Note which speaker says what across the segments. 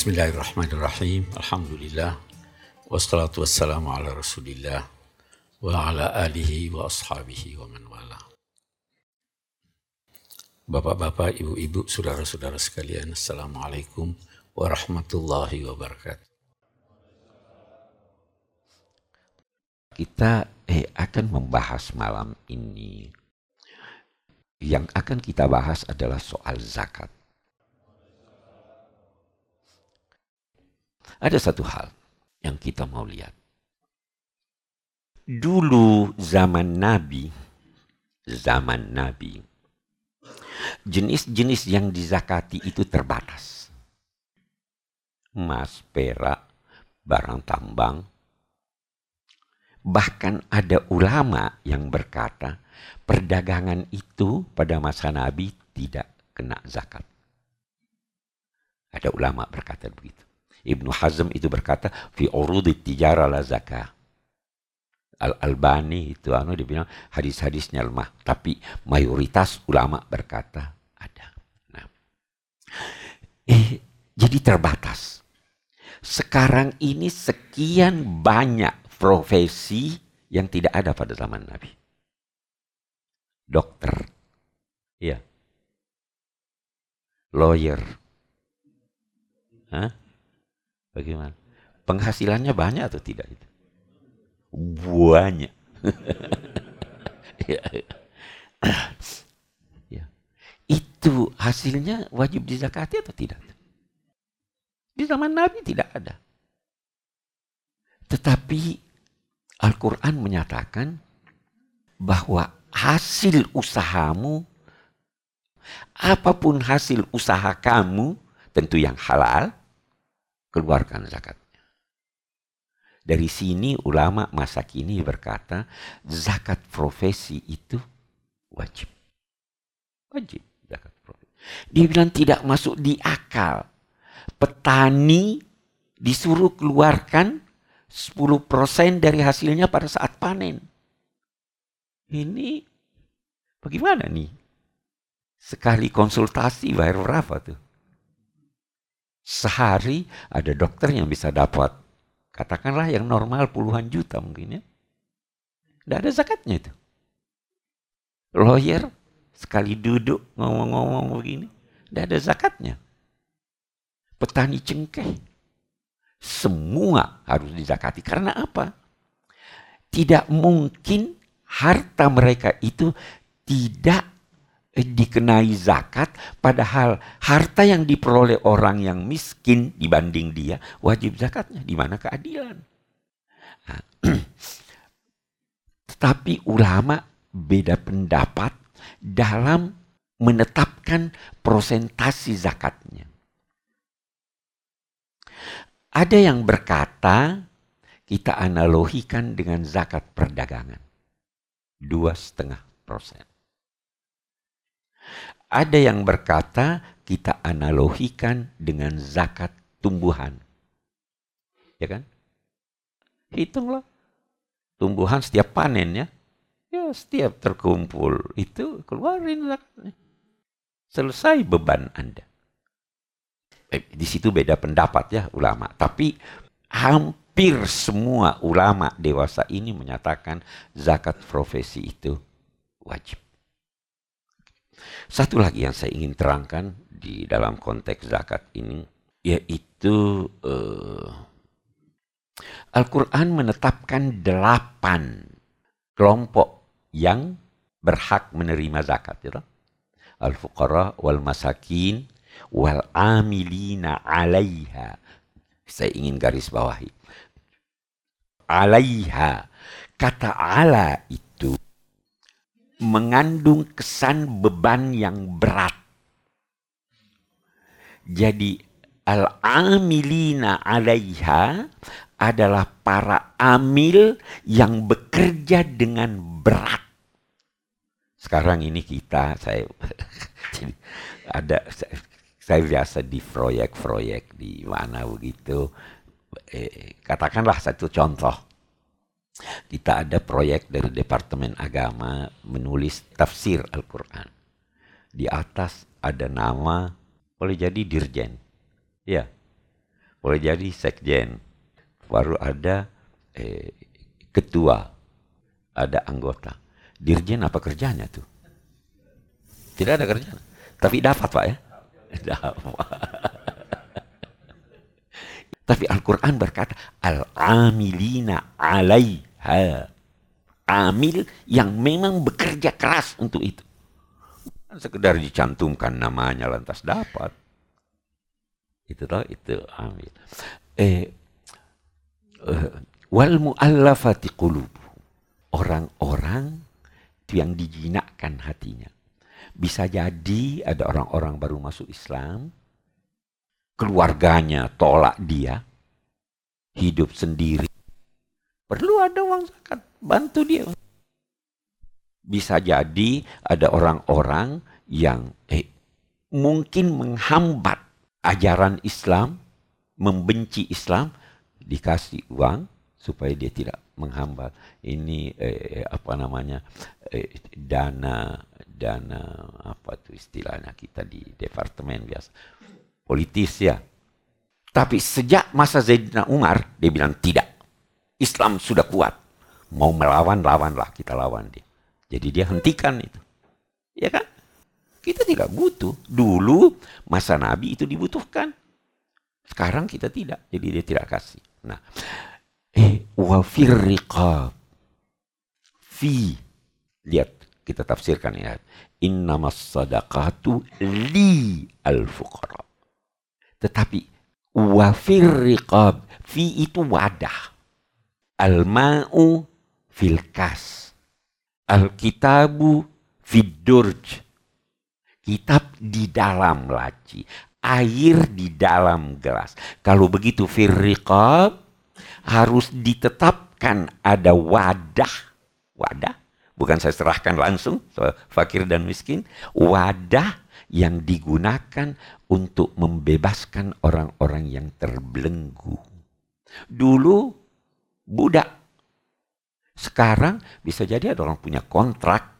Speaker 1: Bismillahirrahmanirrahim. Alhamdulillah. Wassalatu wassalamu ala rasulillah. Wa ala alihi wa ashabihi wa man wala. Bapak-bapak, ibu-ibu, saudara-saudara sekalian. Assalamualaikum warahmatullahi wabarakatuh.
Speaker 2: Kita eh, akan membahas malam ini. Yang akan kita bahas adalah soal zakat. Ada satu hal yang kita mau lihat. Dulu zaman Nabi, zaman Nabi, jenis-jenis yang dizakati itu terbatas. Emas, perak, barang tambang. Bahkan ada ulama yang berkata perdagangan itu pada masa Nabi tidak kena zakat. Ada ulama berkata begitu. Ibnu Hazm itu berkata fi urudi tijara la zakah. Al Albani itu anu dia bilang hadis-hadisnya lemah, tapi mayoritas ulama berkata ada. Nah, eh jadi terbatas. Sekarang ini sekian banyak profesi yang tidak ada pada zaman Nabi. Dokter, ya, lawyer, Hah? Bagaimana? Penghasilannya banyak atau tidak itu? Banyak. ya. ya. Itu hasilnya wajib dizakati atau tidak? Di zaman Nabi tidak ada. Tetapi Al-Quran menyatakan bahwa hasil usahamu, apa pun hasil usaha kamu, tentu yang halal, keluarkan zakatnya. Dari sini ulama masa kini berkata zakat profesi itu wajib. Wajib zakat profesi. Dia bilang tidak masuk di akal. Petani disuruh keluarkan 10% dari hasilnya pada saat panen. Ini bagaimana nih? Sekali konsultasi bayar berapa tuh? Sehari ada dokter yang bisa dapat, katakanlah yang normal puluhan juta mungkin ya. Tidak ada zakatnya itu. Lawyer sekali duduk ngomong-ngomong begini, tidak ada zakatnya. Petani cengkeh, semua harus dizakati. Karena apa? Tidak mungkin harta mereka itu tidak dikenai zakat padahal harta yang diperoleh orang yang miskin dibanding dia wajib zakatnya. Di mana keadilan? Nah, tetapi ulama beda pendapat dalam menetapkan prosentasi zakatnya. Ada yang berkata kita analogikan dengan zakat perdagangan. Dua setengah persen ada yang berkata kita analogikan dengan zakat tumbuhan. Ya kan? Hitunglah. Tumbuhan setiap panen ya. Ya setiap terkumpul itu keluarin zakatnya. Selesai beban Anda. Eh, di situ beda pendapat ya ulama. Tapi hampir semua ulama dewasa ini menyatakan zakat profesi itu wajib. Satu lagi yang saya ingin terangkan di dalam konteks zakat ini yaitu uh, Al-Quran menetapkan delapan kelompok yang berhak menerima zakat. Ya Al-fuqara wal masakin wal amilina alaiha. Saya ingin garis bawahi. Alaiha. Kata ala itu mengandung kesan beban yang berat. Jadi al-amilina alaiha adalah para amil yang bekerja dengan berat. Sekarang ini kita, saya ada saya biasa di proyek-proyek di mana begitu. Eh, katakanlah satu contoh kita ada proyek dari Departemen Agama menulis tafsir Al-Quran. Di atas ada nama, boleh jadi dirjen. Ya. boleh jadi sekjen, baru ada eh, ketua, ada anggota. Dirjen apa kerjanya tuh? Tidak ada kerjaan. Tapi dapat Pak ya? Dapat. Tapi Al-Quran berkata, Al-amilina alaiha. Amil yang memang bekerja keras untuk itu. Bukan sekedar dicantumkan namanya lantas dapat. Itu toh, itu amil. Eh, uh, wal mu'allafati qulubu. Orang-orang yang dijinakkan hatinya. Bisa jadi ada orang-orang baru masuk Islam, keluarganya tolak dia, hidup sendiri. Perlu ada uang zakat, bantu dia. Bisa jadi ada orang-orang yang eh, mungkin menghambat ajaran Islam, membenci Islam, dikasih uang supaya dia tidak menghambat. Ini eh, apa namanya eh, dana dana apa tuh istilahnya kita di departemen biasa politis ya. Tapi sejak masa Zaidina Umar dia bilang tidak. Islam sudah kuat. Mau melawan lawanlah kita lawan dia. Jadi dia hentikan itu. Ya kan? Kita tidak butuh. Dulu masa Nabi itu dibutuhkan. Sekarang kita tidak. Jadi dia tidak kasih. Nah, eh wa firriqab. Fi. Lihat kita tafsirkan ya. Innamas sadaqatu li al-fuqara. Tetapi wa firriqab. Fi itu wadah. Al-ma'u fil kas. Al-kitabu fidurj. Kitab di dalam laci. Air di dalam gelas. Kalau begitu firriqab harus ditetapkan ada wadah. Wadah. Bukan saya serahkan langsung fakir dan miskin. Wadah yang digunakan untuk membebaskan orang-orang yang terbelenggu. Dulu budak. Sekarang bisa jadi ada orang punya kontrak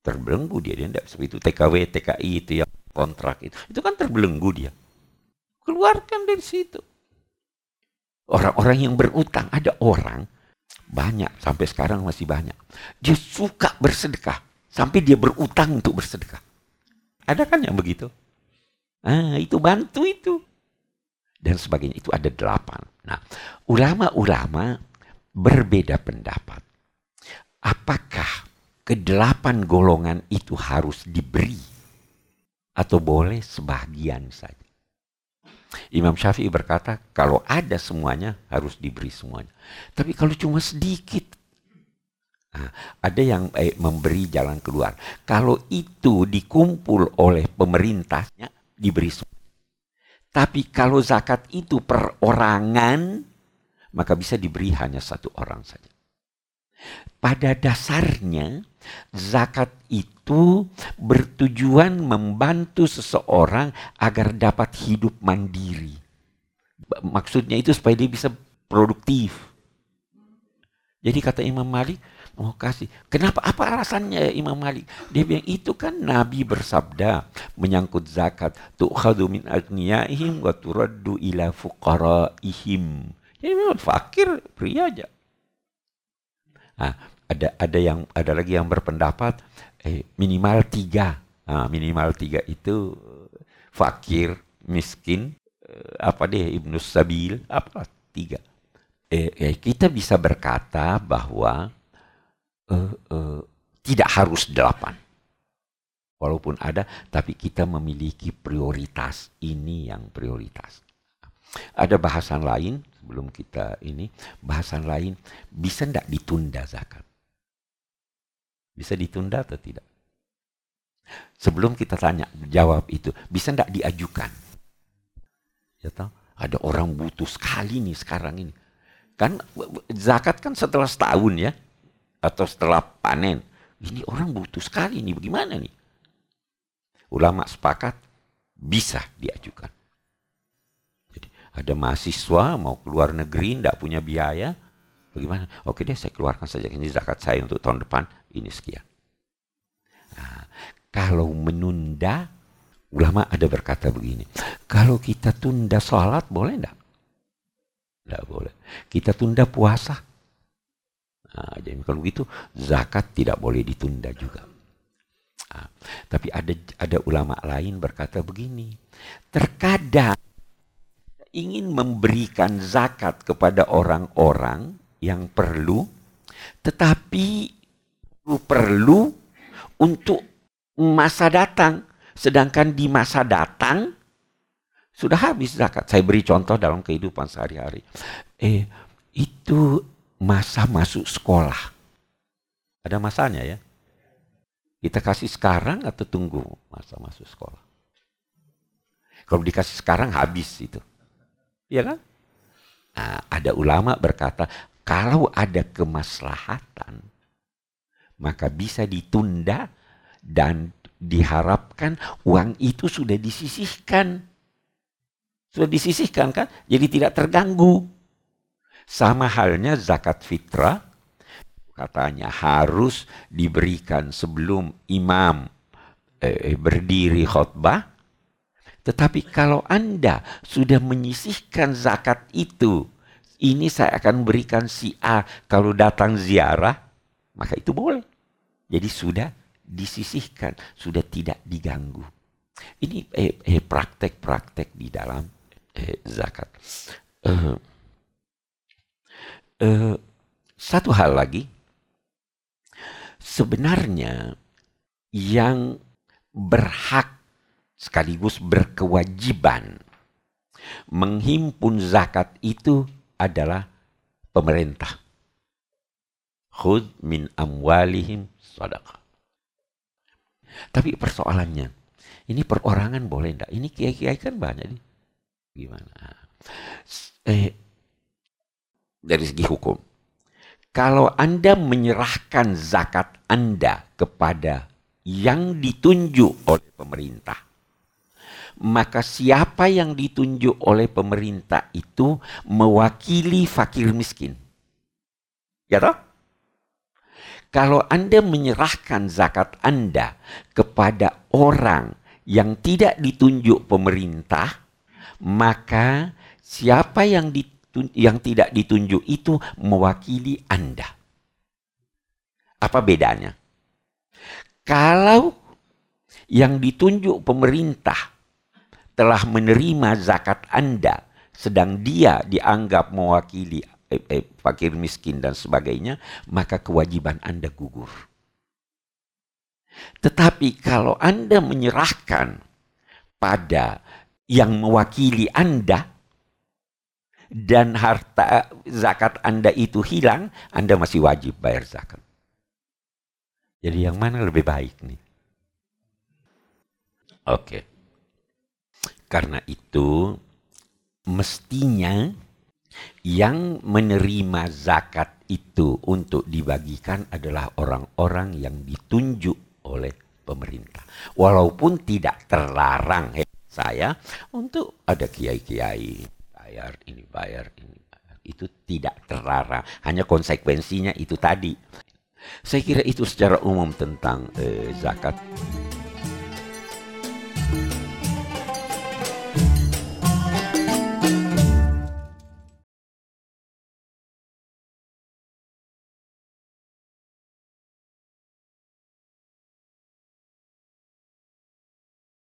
Speaker 2: terbelenggu dia dia tidak seperti itu. TKW TKI itu yang kontrak itu. Itu kan terbelenggu dia. Keluarkan dari situ. Orang-orang yang berutang ada orang banyak sampai sekarang masih banyak. Dia suka bersedekah sampai dia berutang untuk bersedekah. Ada kan yang begitu? Ah itu bantu itu. Dan sebagainya. Itu ada delapan. Nah ulama-ulama berbeda pendapat apakah kedelapan golongan itu harus diberi atau boleh sebagian saja. Imam Syafi'i berkata, kalau ada semuanya harus diberi semuanya. Tapi kalau cuma sedikit, nah, ada yang eh, memberi jalan keluar. Kalau itu dikumpul oleh pemerintahnya, diberi semuanya. Tapi kalau zakat itu perorangan, maka bisa diberi hanya satu orang saja. Pada dasarnya, zakat itu bertujuan membantu seseorang agar dapat hidup mandiri. Maksudnya itu supaya dia bisa produktif. Jadi kata Imam Malik, mau oh, kasih. Kenapa? Apa alasannya Imam Malik? Dia bilang itu kan Nabi bersabda menyangkut zakat. Tu'khadu min agniyaihim wa turaddu ila fuqaraihim. Jadi memang fakir, pria aja. Nah, ada ada yang ada lagi yang berpendapat eh, minimal tiga, nah, minimal tiga itu fakir, miskin, eh, apa deh ibnu sabil, apa tiga. Eh, eh, kita bisa berkata bahwa eh, eh, tidak harus delapan. Walaupun ada, tapi kita memiliki prioritas. Ini yang prioritas. Ada bahasan lain sebelum kita ini, bahasan lain bisa tidak ditunda zakat? Bisa ditunda atau tidak? Sebelum kita tanya, jawab itu, bisa tidak diajukan? Ya tahu? Ada orang butuh sekali nih sekarang ini. Kan zakat kan setelah setahun ya, atau setelah panen. Ini orang butuh sekali nih, bagaimana nih? Ulama sepakat bisa diajukan. Ada mahasiswa mau keluar negeri, tidak punya biaya. Bagaimana? Oke deh, saya keluarkan saja ini zakat saya untuk tahun depan. Ini sekian. Nah, kalau menunda, ulama ada berkata begini. Kalau kita tunda sholat, boleh enggak? Tidak boleh. Kita tunda puasa. Nah, jadi kalau begitu zakat tidak boleh ditunda juga. Nah, tapi ada ada ulama lain berkata begini, terkadang ingin memberikan zakat kepada orang-orang yang perlu, tetapi perlu untuk masa datang. Sedangkan di masa datang sudah habis zakat. Saya beri contoh dalam kehidupan sehari-hari. Eh, itu masa masuk sekolah. Ada masanya ya. Kita kasih sekarang atau tunggu masa masuk sekolah? Kalau dikasih sekarang habis itu. Iya kan? Nah, ada ulama berkata, kalau ada kemaslahatan, maka bisa ditunda dan diharapkan uang itu sudah disisihkan. Sudah disisihkan kan? Jadi tidak terganggu. Sama halnya zakat fitrah, katanya harus diberikan sebelum imam eh, berdiri khutbah. Tetapi kalau Anda sudah menyisihkan zakat itu, ini saya akan berikan si A kalau datang ziarah, maka itu boleh. Jadi sudah disisihkan, sudah tidak diganggu. Ini eh, eh, praktek-praktek di dalam eh, zakat. Uh, uh, satu hal lagi, sebenarnya yang berhak sekaligus berkewajiban menghimpun zakat itu adalah pemerintah. Khud min amwalihim sadaqah. Tapi persoalannya, ini perorangan boleh enggak? Ini kiai-kiai kan banyak nih gimana? Eh, dari segi hukum, kalau Anda menyerahkan zakat Anda kepada yang ditunjuk oleh pemerintah, maka siapa yang ditunjuk oleh pemerintah itu mewakili fakir miskin. Ya toh? Kalau Anda menyerahkan zakat Anda kepada orang yang tidak ditunjuk pemerintah, maka siapa yang ditun yang tidak ditunjuk itu mewakili Anda. Apa bedanya? Kalau yang ditunjuk pemerintah telah menerima zakat Anda, sedang dia dianggap mewakili eh, eh, fakir miskin dan sebagainya, maka kewajiban Anda gugur. Tetapi kalau Anda menyerahkan pada yang mewakili Anda dan harta zakat Anda itu hilang, Anda masih wajib bayar zakat. Jadi yang mana lebih baik nih? Oke. Karena itu mestinya yang menerima zakat itu untuk dibagikan adalah orang-orang yang ditunjuk oleh pemerintah. Walaupun tidak terlarang saya untuk ada kiai-kiai bayar ini bayar ini bayar. itu tidak terlarang hanya konsekuensinya itu tadi saya kira itu secara umum tentang eh, zakat